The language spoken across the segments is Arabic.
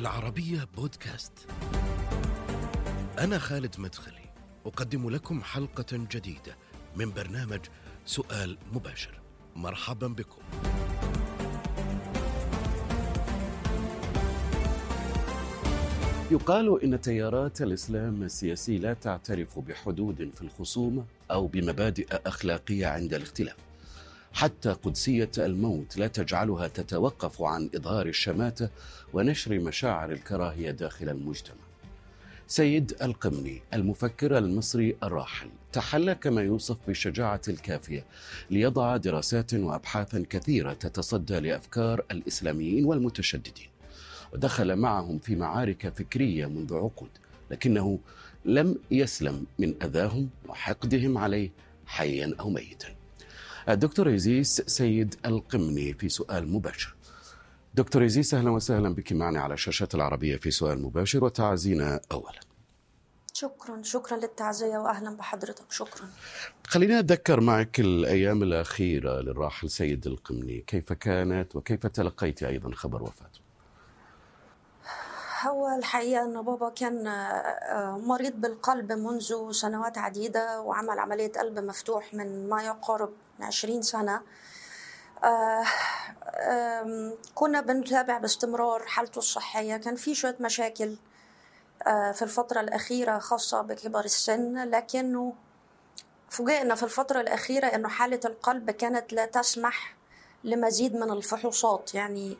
العربية بودكاست. أنا خالد مدخلي، أقدم لكم حلقة جديدة من برنامج سؤال مباشر. مرحبا بكم. يقال إن تيارات الإسلام السياسي لا تعترف بحدود في الخصومة أو بمبادئ أخلاقية عند الاختلاف. حتى قدسية الموت لا تجعلها تتوقف عن إظهار الشماته ونشر مشاعر الكراهية داخل المجتمع. سيد القمني المفكر المصري الراحل تحلى كما يوصف بالشجاعة الكافية ليضع دراسات وابحاثا كثيرة تتصدى لأفكار الإسلاميين والمتشددين. ودخل معهم في معارك فكرية منذ عقود، لكنه لم يسلم من أذاهم وحقدهم عليه حيا أو ميتا. الدكتور إيزيس سيد القمني في سؤال مباشر. دكتور إيزيس أهلا وسهلا بك معنا على شاشة العربية في سؤال مباشر وتعزينا أولا. شكرا شكرا للتعزية وأهلا بحضرتك شكرا. خليني أتذكر معك الأيام الأخيرة للراحل سيد القمني. كيف كانت وكيف تلقيت أيضا خبر وفاته؟ هو الحقيقة أن بابا كان مريض بالقلب منذ سنوات عديدة وعمل عملية قلب مفتوح من ما يقارب من 20 سنة كنا بنتابع باستمرار حالته الصحية. كان في شوية مشاكل في الفترة الأخيرة خاصة بكبر السن لكنه فوجئنا في الفترة الأخيرة أنه حالة القلب كانت لا تسمح لمزيد من الفحوصات. يعني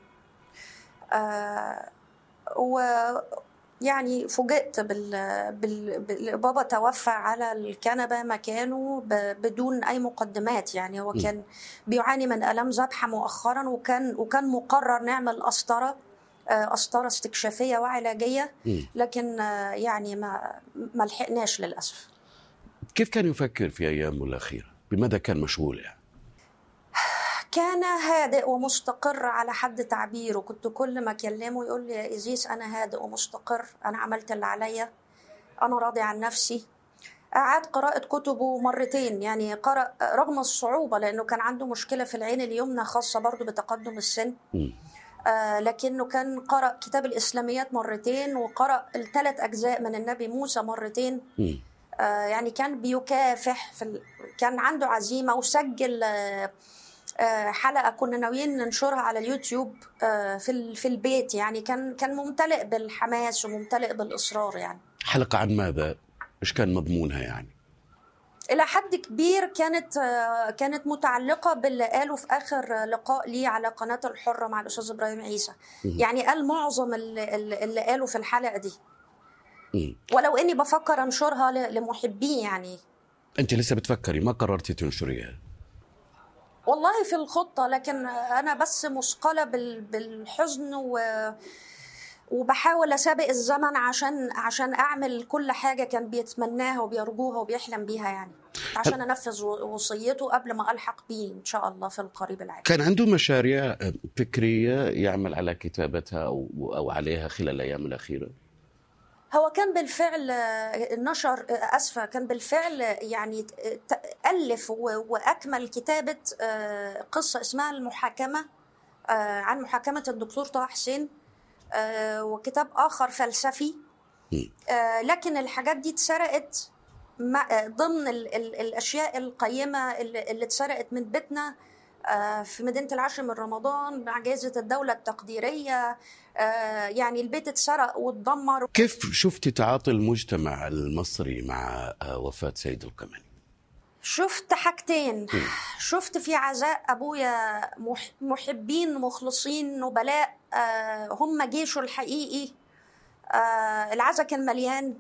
ويعني فوجئت بال... بال... بال... بابا توفى على الكنبة مكانه ب... بدون أي مقدمات. يعني هو كان بيعاني من الام ذبحه مؤخرا وكان وكان مقرر نعمل قسطرة قسطرة استكشافية وعلاجية. لكن يعني ما ما لحقناش للأسف. كيف كان يفكر في أيامه الأخيرة؟ بماذا كان مشغول يعني؟ كان هادئ ومستقر على حد تعبيره. كنت كل ما أكلمه يقول لي يا ازيس أنا هادئ ومستقر أنا عملت اللي عليا أنا راضي عن نفسي. أعاد قراءة كتبه مرتين يعني قرأ رغم الصعوبة لأنه كان عنده مشكلة في العين اليمنى خاصة برضه بتقدم السن. آه لكنه كان قرأ كتاب الإسلاميات مرتين وقرأ الثلاث أجزاء من النبي موسى مرتين. آه يعني كان بيكافح في ال... كان عنده عزيمة وسجل آه حلقة كنا ناويين ننشرها على اليوتيوب في في البيت يعني. كان كان ممتلئ بالحماس وممتلئ بالإصرار يعني. حلقة عن ماذا؟ إيش كان مضمونها يعني؟ إلى حد كبير كانت كانت متعلقة باللي قاله في آخر لقاء لي على قناة الحرة مع الأستاذ إبراهيم عيسى. يعني قال معظم اللي, اللي قاله في الحلقة دي. ولو إني بفكر أنشرها لمحبيه يعني. أنت لسه بتفكري ما قررتي تنشريها؟ والله في الخطة لكن أنا بس مثقلة بالحزن و وبحاول أسابق الزمن عشان عشان أعمل كل حاجة كان بيتمناها وبيرجوها وبيحلم بيها يعني. عشان أنفذ وصيته قبل ما ألحق بيه إن شاء الله في القريب العاجل. كان عنده مشاريع فكرية يعمل على كتابتها أو أو عليها خلال الأيام الأخيرة؟ هو كان بالفعل نشر أسفة كان بالفعل يعني ألف وأكمل كتابة قصة اسمها المحاكمة عن محاكمة الدكتور طه حسين وكتاب آخر فلسفي. لكن الحاجات دي اتسرقت ضمن الأشياء القيمة اللي اتسرقت من بيتنا في مدينة العاشر من رمضان مع جائزة الدولة التقديرية يعني البيت اتسرق واتدمر. كيف شفتي تعاطي المجتمع المصري مع وفاة سيد القمني؟ شفت حاجتين. شفت في عزاء أبويا محبين مخلصين نبلاء هم جيشه الحقيقي. العزاء كان مليان.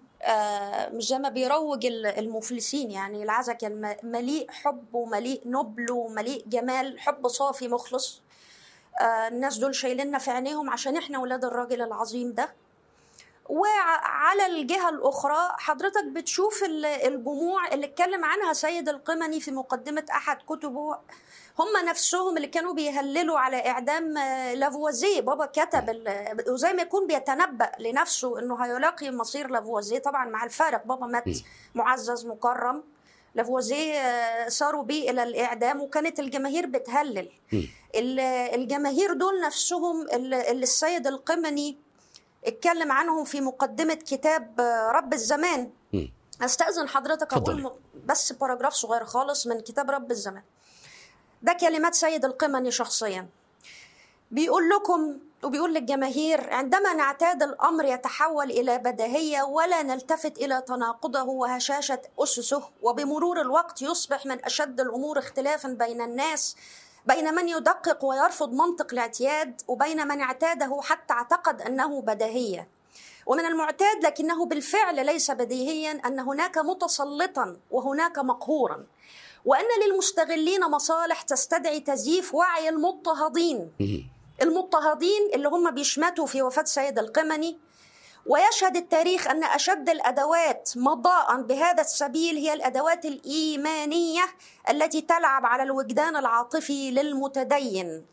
مش زي ما بيروج المفلسين يعني. العزا كان مليء حب ومليء نبل ومليء جمال حب صافي مخلص. الناس دول شايليننا في عينيهم عشان إحنا ولاد الراجل العظيم ده. وعلى الجهة الأخرى حضرتك بتشوف الجموع اللي اتكلم عنها سيد القمني في مقدمة أحد كتبه. هم نفسهم اللي كانوا بيهللوا على إعدام لافوازيه. بابا كتب وزي ما يكون بيتنبأ لنفسه إنه هيلاقي مصير لافوازيه طبعا مع الفارق. بابا مات معزز مكرم. لافوازيه صاروا بيه إلى الإعدام وكانت الجماهير بتهلل. الجماهير دول نفسهم اللي السيد القمني اتكلم عنهم في مقدمة كتاب رب الزمان. م. أستأذن حضرتك. أقول بس باراجراف صغير خالص من كتاب رب الزمان. ده كلمات سيد القمني شخصيا. بيقول لكم وبيقول للجماهير عندما نعتاد الأمر يتحول إلى بديهية ولا نلتفت إلى تناقضه وهشاشة أسسه وبمرور الوقت يصبح من أشد الأمور اختلافا بين الناس بين من يدقق ويرفض منطق الاعتياد وبين من اعتاده حتى اعتقد أنه بديهية. ومن المعتاد لكنه بالفعل ليس بديهيا أن هناك متسلطا وهناك مقهورا. وأن للمستغلين مصالح تستدعي تزييف وعي المضطهدين. المضطهدين اللي هم بيشمتوا في وفاة سيد القمني. ويشهد التاريخ أن أشد الأدوات مضاء بهذا السبيل هي الأدوات الإيمانية التي تلعب على الوجدان العاطفي للمتدين.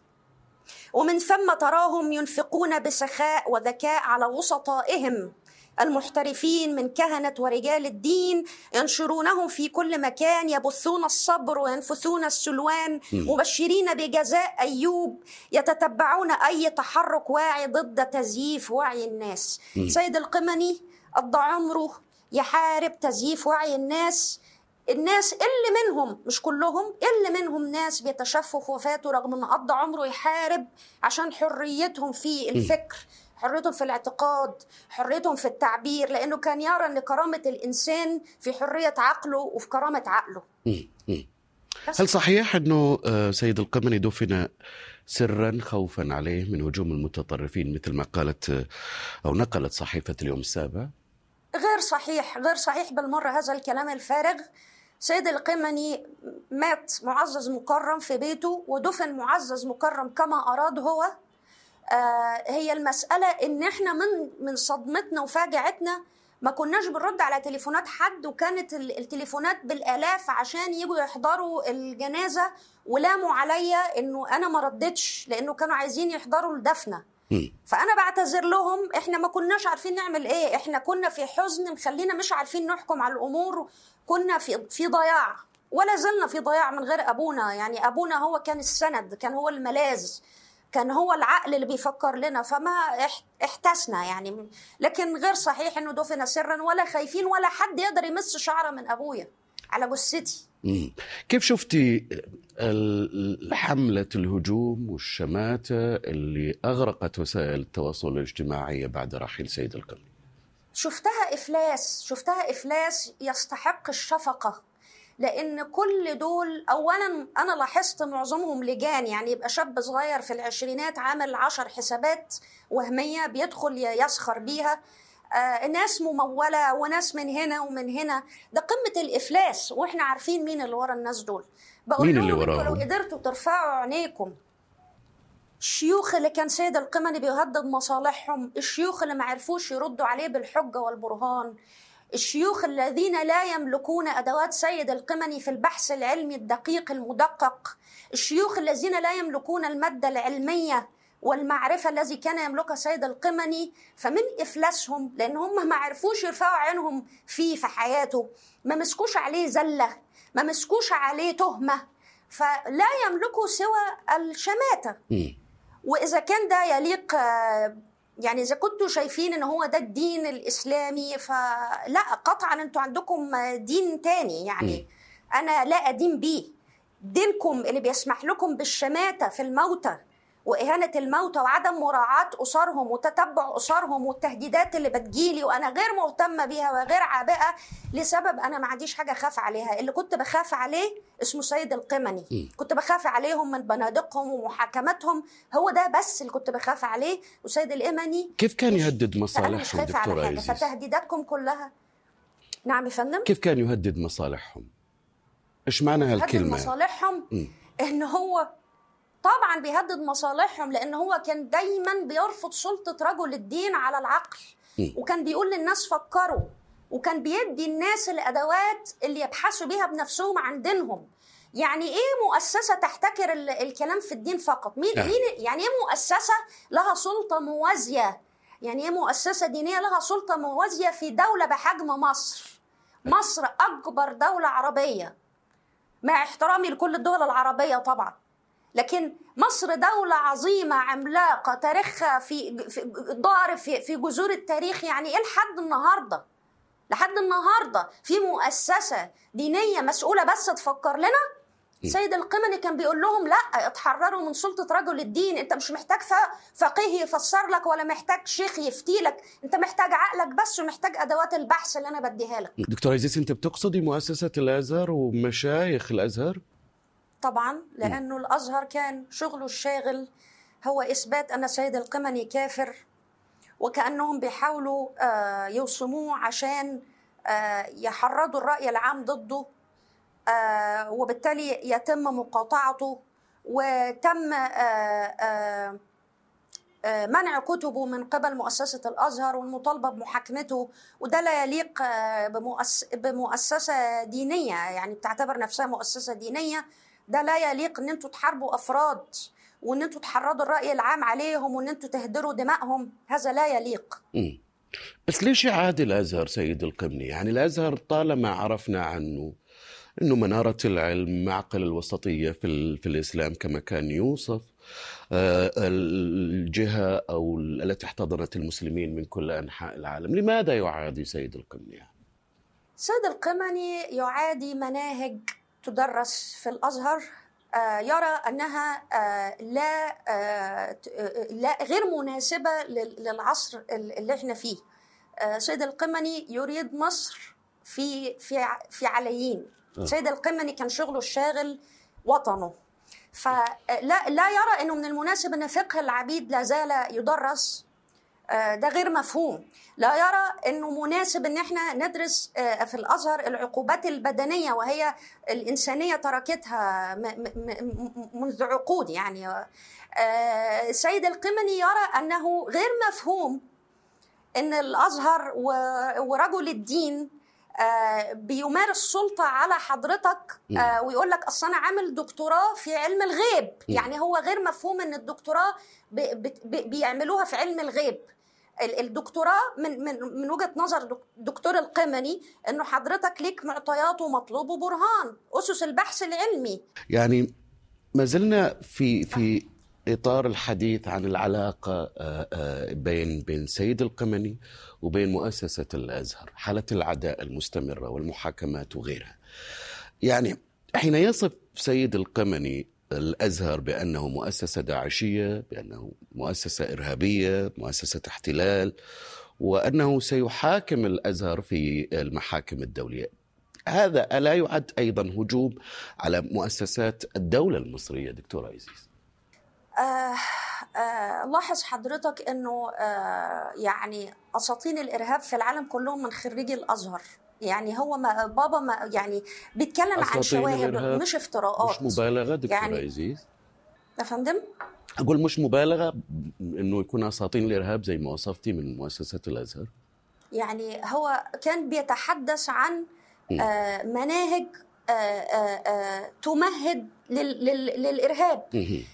ومن ثم تراهم ينفقون بسخاء وذكاء على وسطائهم. المحترفين من كهنة ورجال الدين ينشرونهم في كل مكان يبثون الصبر وينفثون السلوان مبشرين بجزاء أيوب يتتبعون أي تحرك واعي ضد تزييف وعي الناس. سيد القمني قضى عمره يحارب تزييف وعي الناس. الناس اللي منهم مش كلهم اللي منهم ناس بيتشفوا وفاته رغم إن قضى عمره يحارب عشان حريتهم في الفكر. حريتهم في الاعتقاد حريتهم في التعبير لأنه كان يرى إن كرامة الإنسان في حرية عقله وفي كرامة عقله. هل صحيح أنه آه، سيد القمني دفن سرا خوفا عليه من هجوم المتطرفين مثل ما قالت آه، أو نقلت صحيفة اليوم السابع؟ غير صحيح غير صحيح بالمرة هذا الكلام الفارغ. سيد القمني مات معزز مكرم في بيته ودفن معزز مكرم كما أراد هو. هي المسألة إن إحنا من من صدمتنا وفاجعتنا ما كناش بنرد على تليفونات حد وكانت ال- التليفونات بالآلاف عشان يجوا يحضروا الجنازة ولاموا عليا إنه أنا ما ردتش لأنه كانوا عايزين يحضروا الدفنة. مم. فأنا بعتذر لهم إحنا ما كناش عارفين نعمل إيه. إحنا كنا في حزن مخلينا مش عارفين نحكم على الأمور كنا في في ضياع. ولا زلنا في ضياع من غير أبونا. يعني أبونا هو كان السند كان هو الملاذ. كان هو العقل اللي بيفكر لنا فما اح- احتسنا يعني. لكن غير صحيح إنه دفن سرا ولا خايفين ولا حد يقدر يمس شعره من أبويا على جثتي. كيف شفتي حملة الهجوم والشماتة اللي أغرقت وسائل التواصل الاجتماعي بعد رحيل سيد القمني شفتها إفلاس شفتها إفلاس يستحق الشفقة. لأن كل دول اولا أنا لاحظت معظمهم لجان يعني يبقى شاب صغير في العشرينات عامل عشر حسابات وهمية بيدخل يسخر بيها. آه ناس ممولة وناس من هنا ومن هنا. ده قمة الإفلاس وإحنا عارفين مين اللي ورا الناس دول. بقول مين اللي وراهم؟ لو قدرتوا ترفعوا عينيكم الشيوخ اللي كان سيد القمني بيهدد مصالحهم الشيوخ اللي ما عرفوش يردوا عليه بالحجة والبرهان الشيوخ الذين لا يملكون أدوات سيد القمني في البحث العلمي الدقيق المدقق الشيوخ الذين لا يملكون المادة العلمية والمعرفة الذي كان يملكها سيد القمني فمن إفلاسهم لأن هم ما عرفوش يرفعوا عينهم فيه في حياته ما مسكوش عليه زلة ما مسكوش عليه تهمة فلا يملكوا سوى الشماتة مم. وإذا كان ده يليق آه، يعني إذا كنتوا شايفين إن هو ده الدين الإسلامي فلا قطعا أنتوا عندكم دين تاني. يعني أنا لا أدين بيه. دينكم اللي بيسمح لكم بالشماتة في الموتى وإهانة الموتى وعدم مراعاة أسرهم وتتبع أسرهم والتهديدات اللي بتجيلي وأنا غير مهتمة بيها وغير عابئة لسبب أنا ما عنديش حاجة أخاف عليها. اللي كنت بخاف عليه اسمه سيد القمني. كنت بخاف عليهم من بنادقهم ومحاكماتهم هو ده بس اللي كنت بخاف عليه. وسيد القمني كيف كان يهدد مصالحهم حاجة. عزيز؟ فتهديداتكم كلها. نعم يا فندم؟ كيف كان يهدد مصالحهم؟ إيش معنى بيهدد هالكلمة مصالحهم مم. إن هو طبعا بيهدد مصالحهم لأن هو كان دايما بيرفض سلطة رجل الدين على العقل. وكان بيقول للناس فكروا. وكان بيدي الناس الأدوات اللي يبحثوا بيها بنفسهم عن دينهم. يعني إيه مؤسسة تحتكر ال- الكلام في الدين فقط؟ مين آه. مين يعني إيه مؤسسة لها سلطة موازية؟ يعني إيه مؤسسة دينية لها سلطة موازية في دولة بحجم مصر؟ مصر أكبر دولة عربية. مع احترامي لكل الدول العربية طبعا. لكن مصر دولة عظيمة عملاقة تاريخها في في ضارب في, في جذور التاريخ يعني إيه لحد النهارده. لحد النهارده في مؤسسة دينية مسؤولة بس تفكر لنا؟ سيد القمني كان بيقول لهم لا اتحرروا من سلطة رجل الدين انت مش محتاج فقيه يفسر لك ولا محتاج شيخ يفتي لك انت محتاج عقلك بس ومحتاج أدوات البحث اللي أنا بديها لك. دكتور عزيز انت بتقصدي مؤسسة الأزهر ومشايخ الأزهر؟ طبعا لأنه الأزهر كان شغله الشاغل. هو إثبات أن سيد القمني كافر وكأنهم بيحاولوا آه، يوصموه عشان آه، يحرضوا الرأي العام ضده آه، وبالتالي يتم مقاطعته. وتم منع كتبه من قبل مؤسسة الأزهر والمطالبة بمحاكمته. وده لا يليق بمؤسسة دينية يعني بتعتبر نفسها مؤسسة دينية. ده لا يليق إن أنتوا تحاربوا أفراد وإن أنتوا تحرضوا الرأي العام عليهم وإن أنتوا تهدروا دمائهم. هذا لا يليق. بس ليش يعادي الأزهر سيد القمني؟ يعني الأزهر طالما عرفنا عنه إنه منارة العلم معقل الوسطية في, في الإسلام كما كان يوصف آه، الجهة أو التي احتضنت المسلمين من كل أنحاء العالم. لماذا يعادي سيد القمني؟ سيد القمني يعادي مناهج تدرس في الأزهر آه، يرى أنها آه، لا آه، لا غير مناسبة للعصر اللي إحنا فيه. سيد القمني يريد مصر في في في عليين. سيد القمني كان شغله الشاغل وطنه. فلا لا يرى إنه من المناسب إن فقه العبيد لا زال يدرس ده غير مفهوم. لا يرى إنه مناسب إن إحنا ندرس آه، في الأزهر العقوبات البدنية وهي الإنسانية تركتها منذ عقود يعني. آه، سيد القمني يرى أنه غير مفهوم إن الأزهر ورجل الدين بيمارس سلطة على حضرتك ويقول لك أصل أنا عامل دكتوراه في علم الغيب. يعني هو غير مفهوم أن الدكتوراه بيعملوها في علم الغيب. الدكتوراه من من من وجهة نظر دكتور القمني إنه حضرتك ليك معطيات ومطلوب وبرهان أسس البحث العلمي. يعني ما زلنا في في إطار الحديث عن العلاقة آه، آه، بين بين سيد القمني وبين مؤسسة الأزهر حالة العداء المستمرة والمحاكمات وغيرها. يعني حين يصف سيد القمني الأزهر بأنه مؤسسة داعشية بأنه مؤسسة إرهابية مؤسسة احتلال وأنه سيحاكم الأزهر في المحاكم الدولية. هذا ألا يعد أيضا هجوم على مؤسسات الدولة المصرية دكتور عزيز؟ آه آه لاحظ حضرتك إنه آه يعني اساطين الإرهاب في العالم كلهم من خريجي الأزهر. يعني هو ما بابا ما يعني بيتكلم عن شواهد مش افتراءات. مش مبالغة دكتور يعني عزيز؟ يا فندم؟ أقول مش مبالغة إنه يكون اساطين الإرهاب زي ما وصفتي من مؤسسة الأزهر؟ يعني هو كان بيتحدث عن آه مناهج تمهد للإرهاب.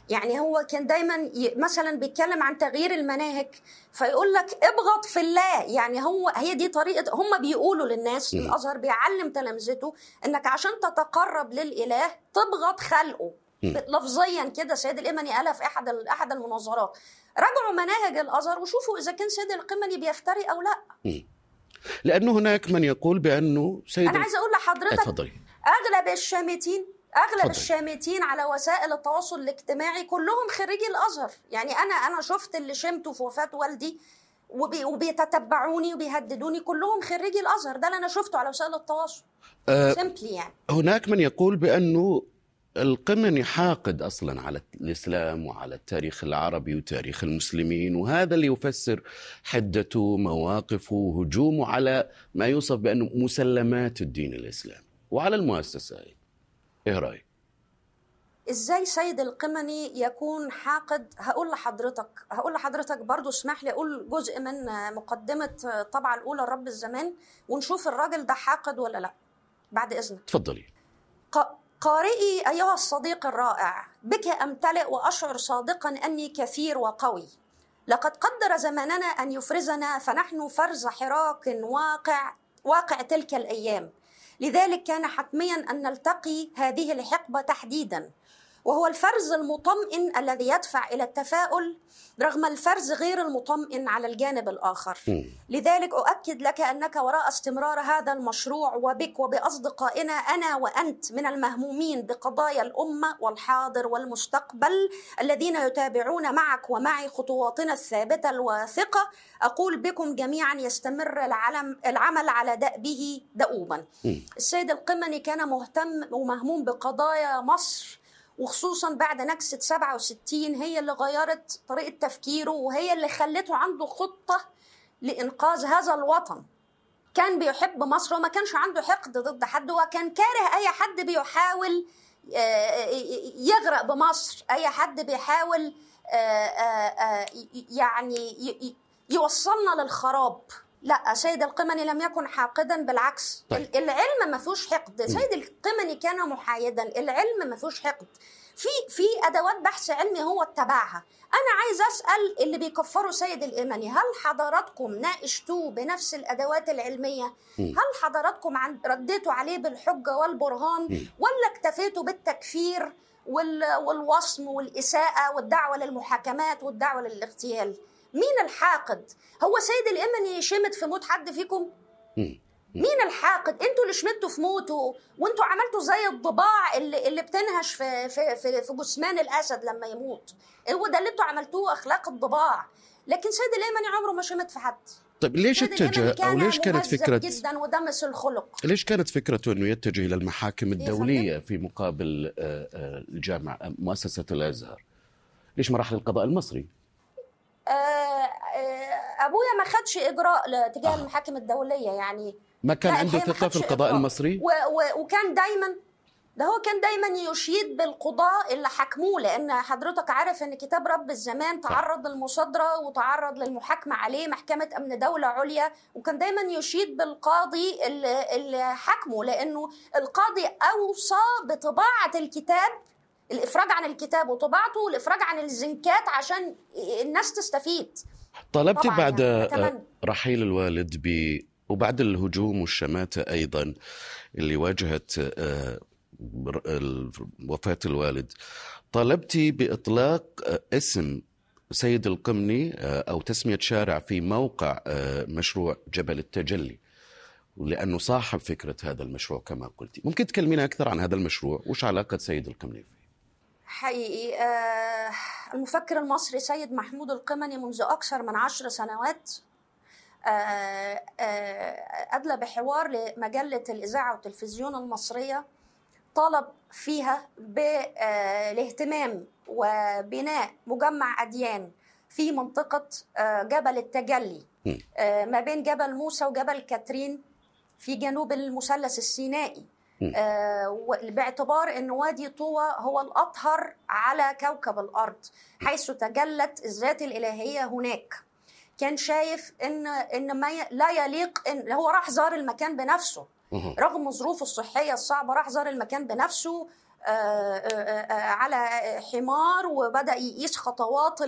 يعني هو كان دايما مثلا بيتكلم عن تغيير المناهج فيقول لك ابغض في الله. يعني هو هي دي طريقة هم بيقولوا للناس الأزهر بيعلم تلامذته إنك عشان تتقرب للإله تبغض خلقه. لفظيا كده سيد الامني قالها في احد أحد المناظرات راجعوا مناهج الأزهر وشوفوا إذا كان سيد القمني بيفتري أو لا. لأنه هناك من يقول بأنه سيد أنا عايز أقول لحضرتك اتفضلي. أغلب الشامتين أغلب فضل. الشامتين على وسائل التواصل الاجتماعي كلهم خريجي الأزهر. يعني أنا أنا شفت اللي شمته في وفاة والدي وبي وبيتتبعوني وبيهددوني كلهم خريجي الأزهر. ده اللي أنا شفته على وسائل التواصل. أه يعني. هناك من يقول بأنه القمني حاقد أصلا على الإسلام وعلى التاريخ العربي وتاريخ المسلمين وهذا اللي يفسر حدته مواقفه هجومه على ما يوصف بأنه مسلمات الدين الإسلامي. وعلى المؤسسة. إيه رأيك؟ إزاي سيد القمني يكون حاقد؟ هقول لحضرتك هقول لحضرتك برضو اسمح لي أقول جزء من مقدمة الطبعه الأولى رب الزمان ونشوف الراجل ده حاقد ولا لأ بعد إذنك. تفضلي. قارئي أيها الصديق الرائع بك أمتلئ وأشعر صادقا أني كثير وقوي. لقد قدر زماننا أن يفرزنا فنحن فرز حراك واقع واقع تلك الأيام. لذلك كان حتميا أن نلتقي هذه الحقبة تحديدا. وهو الفرز المطمئن الذي يدفع إلى التفاؤل رغم الفرز غير المطمئن على الجانب الآخر. لذلك أؤكد لك أنك وراء استمرار هذا المشروع وبك وبأصدقائنا أنا وأنت من المهمومين بقضايا الأمة والحاضر والمستقبل الذين يتابعون معك ومعي خطواتنا الثابتة الواثقة. أقول بكم جميعا يستمر العلم العمل على دأبه دؤوبا. السيد القمني كان مهتم ومهموم بقضايا مصر وخصوصا بعد نكسة 67 هي اللي غيرت طريقة تفكيره وهي اللي خلته عنده خطة لإنقاذ هذا الوطن. كان بيحب مصر وما كانش عنده حقد ضد حد وكان كاره أي حد بيحاول يغرق بمصر. أي حد بيحاول يعني يوصلنا للخراب. لا سيد القمني لم يكن حاقدا بالعكس. طيب. العلم ما فيهوش حقد. سيد القمني كان محايدا. العلم ما فيهوش حقد. في في أدوات بحث علمي هو اتبعها. أنا عايز أسأل اللي بيكفروا سيد الامني هل حضراتكم ناقشتوه بنفس الأدوات العلمية؟ هل حضراتكم رديتوا عليه بالحجة والبرهان؟ ولا اكتفيتوا بالتكفير والوصم والإساءة والدعوة للمحاكمات والدعوة للاغتيال؟ مين الحاقد؟ هو سيد الامني شمت في موت حد فيكم؟ مين الحاقد؟ أنتوا اللي شمتوا في موته وانتوا عملتوا زي الضباع اللي اللي بتنهش في في في, في جثمان الأسد لما يموت. هو ده اللي أنتوا عملتوه أخلاق الضباع. لكن سيد اليمني عمره ما شمت في حد. طيب ليش اتجه أو ليش كانت فكره جدا ودمس الخلق. ليش كانت فكرته إنه يتجه إلى المحاكم الدولية في مقابل الجامعة مؤسسة الأزهر؟ ليش ما راح للقضاء المصري؟ أبويا ما خدش إجراء تجاه آه. المحاكم الدولية يعني ما كان عنده ثقة في القضاء إجراء. المصري و و وكان دايما ده هو كان دايما يشيد بالقضاء اللي حكموه لأن حضرتك عارف إن كتاب رب الزمان تعرض للمصادرة وتعرض للمحاكمة عليه محكمة أمن دولة عليا وكان دايما يشيد بالقاضي اللي, اللي حكمه لأنه القاضي أوصى بطباعة الكتاب الإفراج عن الكتاب وطباعته والإفراج عن الزنكات عشان الناس تستفيد طلبتي بعد يعني رحيل الوالد ب وبعد الهجوم والشماتة أيضا اللي واجهت وفاة الوالد. طلبتي بإطلاق اسم سيد القمني أو تسمية شارع في موقع مشروع جبل التجلي لأنه صاحب فكرة هذا المشروع كما قلتي ممكن تكلمينا أكثر عن هذا المشروع؟ وش علاقة سيد القمني فيه؟ حقيقي. آه المفكر المصري سيد محمود القمني منذ أكثر من عشر سنوات آه آه أدلى بحوار لمجلة الإذاعة والتلفزيون المصرية طالب فيها بالاهتمام وبناء مجمع أديان في منطقة جبل التجلي ما بين جبل موسى وجبل كاترين في جنوب المثلث السينائي. آه باعتبار إن وادي طوى هو الأطهر على كوكب الأرض حيث تجلت الذات الإلهية هناك. كان شايف إن إن ما ي... لا يليق إن هو راح زار المكان بنفسه. رغم ظروفه الصحية الصعبة راح زار المكان بنفسه على حمار وبدأ يقيس خطوات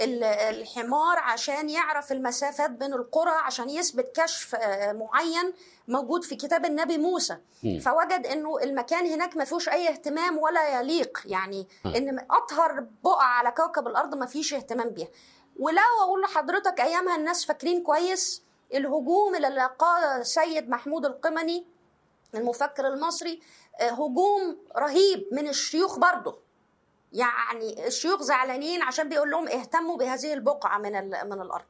الحمار عشان يعرف المسافات بين القرى عشان يثبت كشف معين موجود في كتاب النبي موسى م. فوجد إنه المكان هناك ما فيهوش أي اهتمام ولا يليق يعني م. إن أطهر بقعه على كوكب الأرض ما فيش اهتمام بيها ولو أقول لحضرتك أيامها الناس فاكرين كويس الهجوم اللي لقاه سيد محمود القمني المفكر المصري هجوم رهيب من الشيوخ برضه. يعني الشيوخ زعلانين عشان بيقول لهم اهتموا بهذه البقعة من من الأرض.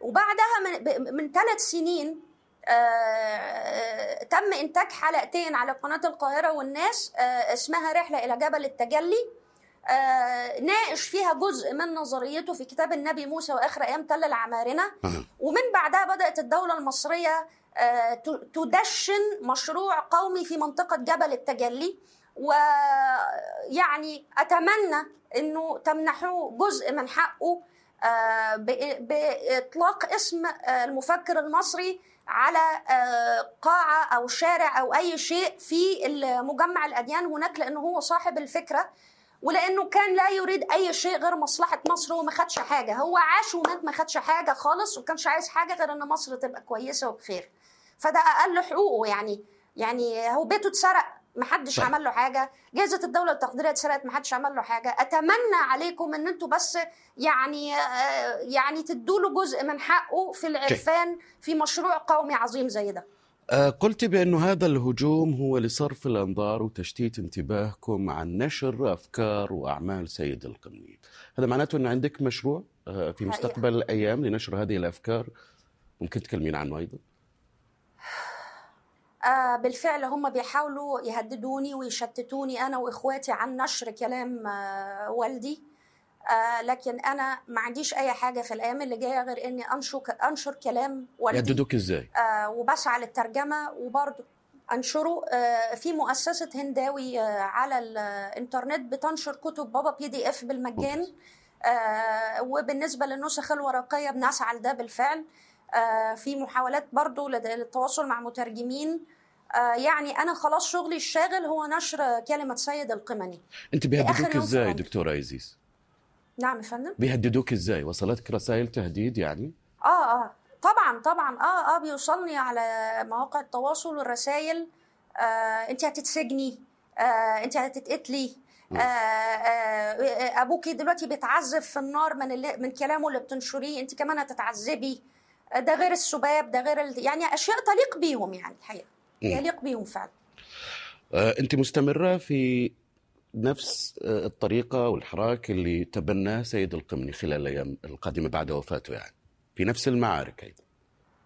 وبعدها من, من ثلاث سنين آه تم إنتاج حلقتين على قناة القاهرة والناس آه اسمها رحلة إلى جبل التجلي. آه ناقش فيها جزء من نظريته في كتاب النبي موسى وآخر أيام تل العمارنة. ومن بعدها بدأت الدولة المصرية تدشن مشروع قومي في منطقة جبل التجلي. ويعني أتمنى أنه تمنحوه جزء من حقه بإطلاق اسم المفكر المصري على قاعة أو شارع أو أي شيء في مجمع الأديان هناك لأنه هو صاحب الفكرة. ولأنه كان لا يريد أي شيء غير مصلحة مصر وما خدش حاجة. هو عاش ومات ما خدش حاجة خالص وكانش عايز حاجة غير إن مصر تبقى كويسة وبخير. فده أقل حقوقه يعني. يعني هو بيته اتسرق ما حدش. عمل له حاجة. جائزة الدولة التقديرية اتسرقت ما حدش عمل له حاجة. أتمنى عليكم إن أنتوا بس يعني آه، يعني تدوا له جزء من حقه في العرفان في مشروع قومي عظيم زي ده. آه، قلت بأن هذا الهجوم هو لصرف الأنظار وتشتيت انتباهكم عن نشر أفكار وأعمال سيد القمني. هذا معناته أن عندك مشروع آه، في مستقبل الأيام لنشر هذه الأفكار؟ ممكن تكلمين عنه أيضا؟ آه بالفعل هم بيحاولوا يهددوني ويشتتوني أنا وإخواتي عن نشر كلام آه والدي. آه لكن أنا ما عنديش أي حاجة في الأيام اللي جاية غير إني انشر أنشر كلام والدي. يهددوك إزاي؟ آه وبسعى للترجمة وبرضه أنشره. آه في مؤسسة هنداوي آه على الإنترنت بتنشر كتب بابا PDF بالمجان آه وبالنسبة للنسخ الورقية بنسعى لده بالفعل. آه في محاولات برضه لد- للتواصل مع مترجمين. آه يعني أنا خلاص شغلي الشاغل هو نشر كلمة سيد القمني. آخر بيهددوك عمري. دكتورة إيزيس نعم يا فندم. بيهددوك إزاي؟ وصلتك رسائل تهديد يعني؟ آه آه. طبعا طبعا. آه آه بيوصلني على مواقع التواصل والرسائل. آه أنت هتتسجني. آه أنت هتتقتلي. آه آه أبوكي دلوقتي بيتعذب في النار من اللي من كلامه اللي بتنشريه. أنت كمان هتتعذبي. آه، ده غير السباب ده غير ال... يعني أشياء تليق بيهم يعني الحقيقة. مم. يليق بيهم فعلا. آه، أنت مستمرة في نفس آه، الطريقة والحراك اللي تبناه سيد القمني خلال الأيام القادمة بعد وفاته يعني في نفس المعارك أيضا.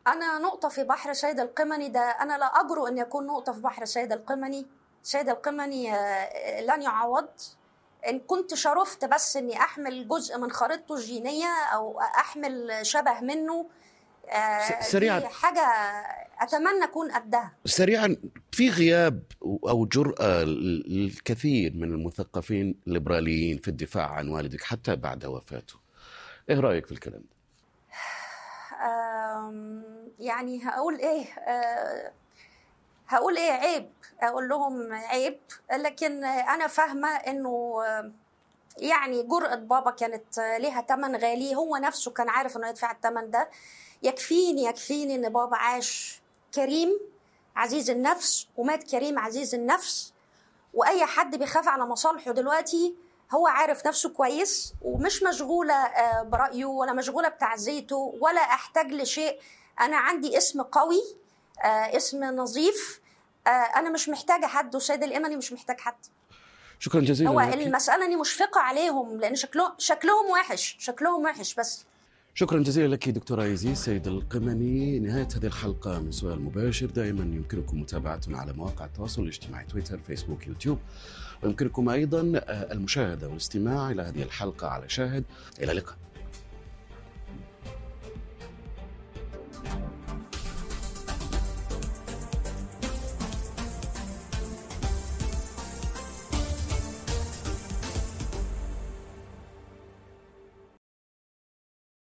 أنا نقطة في بحر سيد القمني ده أنا لا أجرؤ أن يكون نقطة في بحر سيد القمني. سيد القمني آه، لن يعوض. إن كنت شرفت بس إني أحمل جزء من خريطته الجينية أو أحمل شبه منه سريعاً. دي حاجة أتمنى أكون قدها سريعا في غياب أو جرأة الكثير من المثقفين الليبراليين في الدفاع عن والدك حتى بعد وفاته. إيه رأيك في الكلام ده؟ يعني هقول إيه آه، هقول إيه عيب أقول لهم عيب لكن أنا فاهمة إنه آه، يعني جرأة بابا كانت ليها تمن غالي هو نفسه كان عارف إنه يدفع التمن ده. يكفيني يكفيني إن بابا عاش كريم عزيز النفس ومات كريم عزيز النفس. وأي حد بيخاف على مصالحه دلوقتي هو عارف نفسه كويس ومش مشغولة آه، برأيه ولا مشغولة بتعزيته ولا أحتاج لشيء. أنا عندي اسم قوي آه، اسم نظيف آه، أنا مش محتاجة حد وسيد الأمني مش محتاج حد. شكرا جزيلا هو لك. المسألة إني مشفقة عليهم لأن شكلهم شكلهم وحش شكلهم وحش بس. شكرا جزيلا لك دكتورة ايزي سيد القمني نهاية هذه الحلقة من سؤال مباشر. دائما يمكنكم متابعتنا على مواقع التواصل الاجتماعي تويتر فيسبوك يوتيوب. ويمكنكم أيضا آه، المشاهدة والاستماع إلى هذه الحلقة على شاهد. إلى اللقاء.